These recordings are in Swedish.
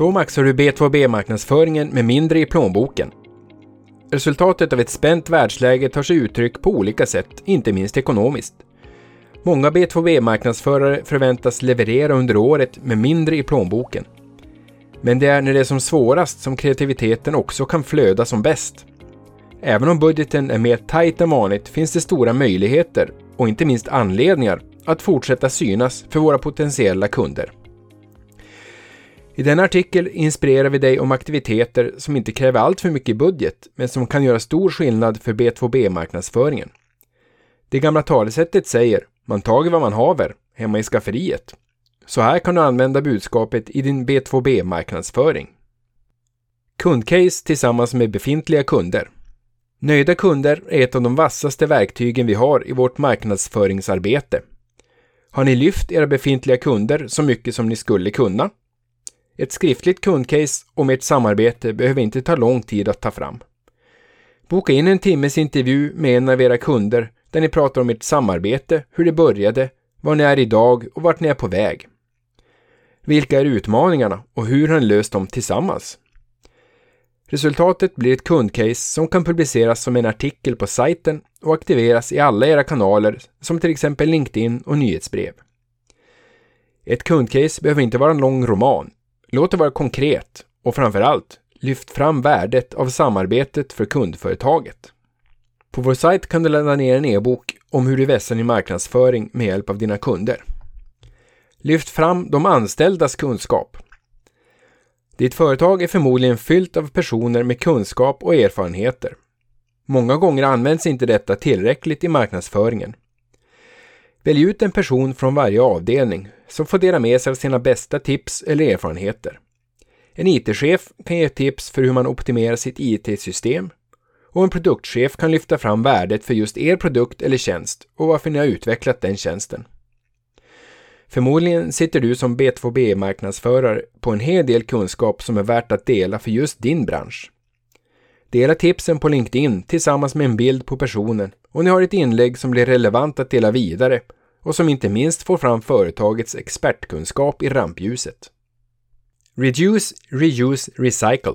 Så maxar du B2B-marknadsföringen med mindre i plånboken. Resultatet av ett spänt världsläge tar sig uttryck på olika sätt, inte minst ekonomiskt. Många B2B-marknadsförare förväntas leverera under året med mindre i plånboken. Men det är när det är som svårast som kreativiteten också kan flöda som bäst. Även om budgeten är mer tajt än vanligt finns det stora möjligheter och inte minst anledningar att fortsätta synas för våra potentiella kunder. I denna artikel inspirerar vi dig om aktiviteter som inte kräver allt för mycket budget, men som kan göra stor skillnad för B2B-marknadsföringen. Det gamla talesättet säger “man tager vad man haver” hemma i skafferiet. Så här kan du använda budskapet i din B2B-marknadsföring. Kundcase tillsammans med befintliga kunder. Nöjda kunder är ett av de vassaste verktygen vi har i vårt marknadsföringsarbete. Har ni lyft era befintliga kunder så mycket som ni skulle kunna? Ett skriftligt kundcase om ert samarbete behöver inte ta lång tid att ta fram. Boka in en timmes intervju med en av era kunder där ni pratar om ert samarbete, hur det började, var ni är idag och vart ni är på väg. Vilka är utmaningarna och hur har ni löst dem tillsammans? Resultatet blir ett kundcase som kan publiceras som en artikel på sajten och aktiveras i alla era kanaler som till exempel LinkedIn och nyhetsbrev. Ett kundcase behöver inte vara en lång roman. Låt det vara konkret och framförallt, lyft fram värdet av samarbetet för kundföretaget. På vår sajt kan du ladda ner en e-bok om hur du vässar din marknadsföring med hjälp av dina kunder. Lyft fram de anställdas kunskap. Ditt företag är förmodligen fyllt av personer med kunskap och erfarenheter. Många gånger används inte detta tillräckligt i marknadsföringen. Välj ut en person från varje avdelning som får dela med sig av sina bästa tips eller erfarenheter. En IT-chef kan ge tips för hur man optimerar sitt IT-system och en produktchef kan lyfta fram värdet för just er produkt eller tjänst och varför ni har utvecklat den tjänsten. Förmodligen sitter du som B2B-marknadsförare på en hel del kunskap som är värt att dela för just din bransch. Dela tipsen på LinkedIn tillsammans med en bild på personen och ni har ett inlägg som blir relevant att dela vidare och som inte minst får fram företagets expertkunskap i rampljuset. Reduce, Reuse, Recycle.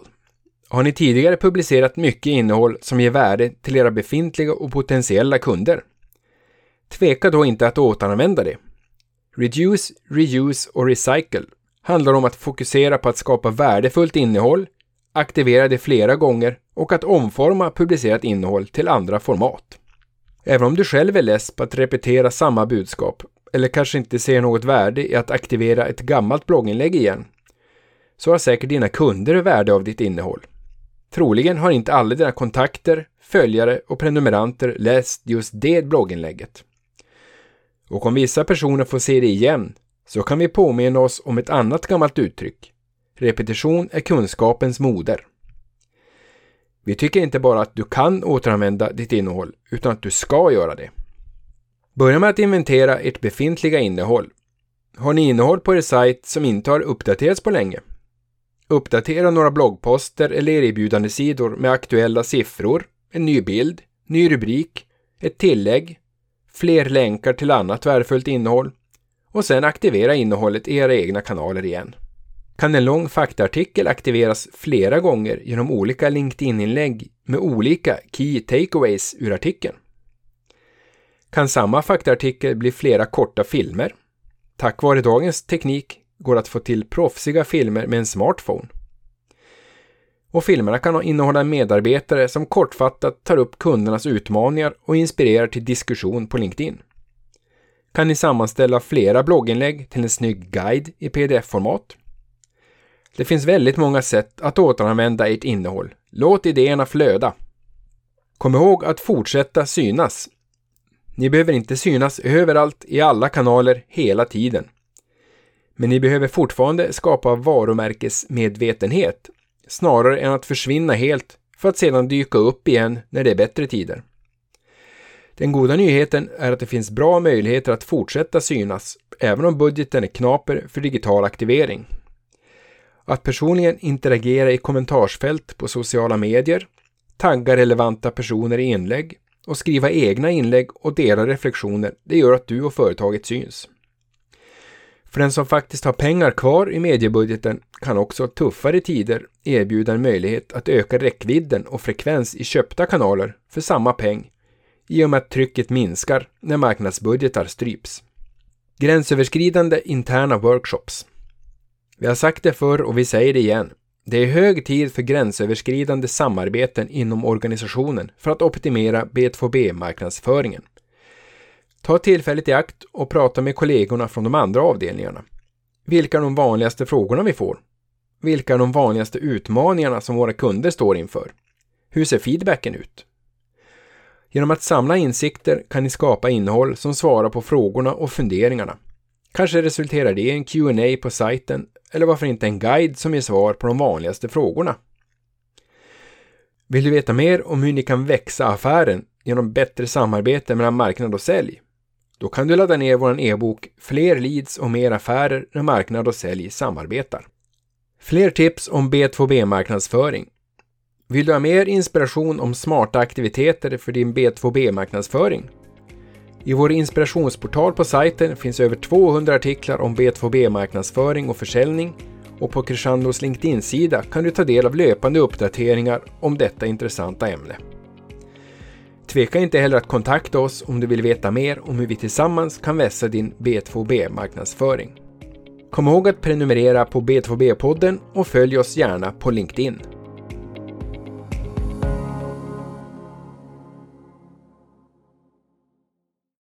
Har ni tidigare publicerat mycket innehåll som ger värde till era befintliga och potentiella kunder? Tveka då inte att återanvända det Reduce, Reuse och Recycle handlar om att fokusera på att skapa värdefullt innehåll, aktivera det flera gånger och att omforma publicerat innehåll till andra format. Även om du själv är less på att repetera samma budskap eller kanske inte ser något värde i att aktivera ett gammalt blogginlägg igen, så har säkert dina kunder värde av ditt innehåll. Troligen har inte alla dina kontakter, följare och prenumeranter läst just det blogginlägget. Och om vissa personer får se det igen så kan vi påminna oss om ett annat gammalt uttryck. Repetition är kunskapens moder. Vi tycker inte bara att du kan återanvända ditt innehåll, utan att du ska göra det. Börja med att inventera ert befintliga innehåll. Har ni innehåll på er sajt som inte har uppdaterats på länge? Uppdatera några bloggposter eller erbjudandesidor med aktuella siffror, en ny bild, ny rubrik, ett tillägg fler länkar till annat värdefullt innehåll och sen aktivera innehållet i era egna kanaler igen. Kan en lång faktaartikel aktiveras flera gånger genom olika LinkedIn-inlägg med olika Key Takeaways ur artikeln? Kan samma faktaartikel bli flera korta filmer? Tack vare dagens teknik går det att få till proffsiga filmer med en smartphone. Och filmerna kan innehålla medarbetare som kortfattat tar upp kundernas utmaningar och inspirerar till diskussion på LinkedIn. Kan ni sammanställa flera blogginlägg till en snygg guide i pdf-format? Det finns väldigt många sätt att återanvända ert innehåll. Låt idéerna flöda. Kom ihåg att fortsätta synas. Ni behöver inte synas överallt i alla kanaler hela tiden. Men ni behöver fortfarande skapa varumärkesmedvetenhet snarare än att försvinna helt för att sedan dyka upp igen när det är bättre tider. Den goda nyheten är att det finns bra möjligheter att fortsätta synas, även om budgeten är knaper för digital aktivering. Att personligen interagera i kommentarsfält på sociala medier, tagga relevanta personer i inlägg och skriva egna inlägg och dela reflektioner, det gör att du och företaget syns. För den som faktiskt har pengar kvar i mediebudgeten kan också tuffare tider erbjuda en möjlighet att öka räckvidden och frekvens i köpta kanaler för samma peng i och med att trycket minskar när marknadsbudgetar stryps. Gränsöverskridande interna workshops. Vi har sagt det förr och vi säger det igen. Det är hög tid för gränsöverskridande samarbeten inom organisationen för att optimera B2B-marknadsföringen. Ta tillfället i akt och prata med kollegorna från de andra avdelningarna. Vilka är de vanligaste frågorna vi får? Vilka är de vanligaste utmaningarna som våra kunder står inför? Hur ser feedbacken ut? Genom att samla insikter kan ni skapa innehåll som svarar på frågorna och funderingarna. Kanske resulterar det i en Q&A på sajten eller varför inte en guide som ger svar på de vanligaste frågorna. Vill du veta mer om hur ni kan växa affären genom bättre samarbete mellan marknad och sälj? Då kan du ladda ner vår e-bok Fler leads och mer affärer när marknad och sälj samarbetar. Fler tips om B2B-marknadsföring. Vill du ha mer inspiration om smarta aktiviteter för din B2B-marknadsföring? I vår inspirationsportal på sajten finns över 200 artiklar om B2B-marknadsföring och försäljning och på Crescendos LinkedIn-sida kan du ta del av löpande uppdateringar om detta intressanta ämne. Tveka inte heller att kontakta oss om du vill veta mer om hur vi tillsammans kan vässa din B2B-marknadsföring. Kom ihåg att prenumerera på B2B-podden och följ oss gärna på LinkedIn.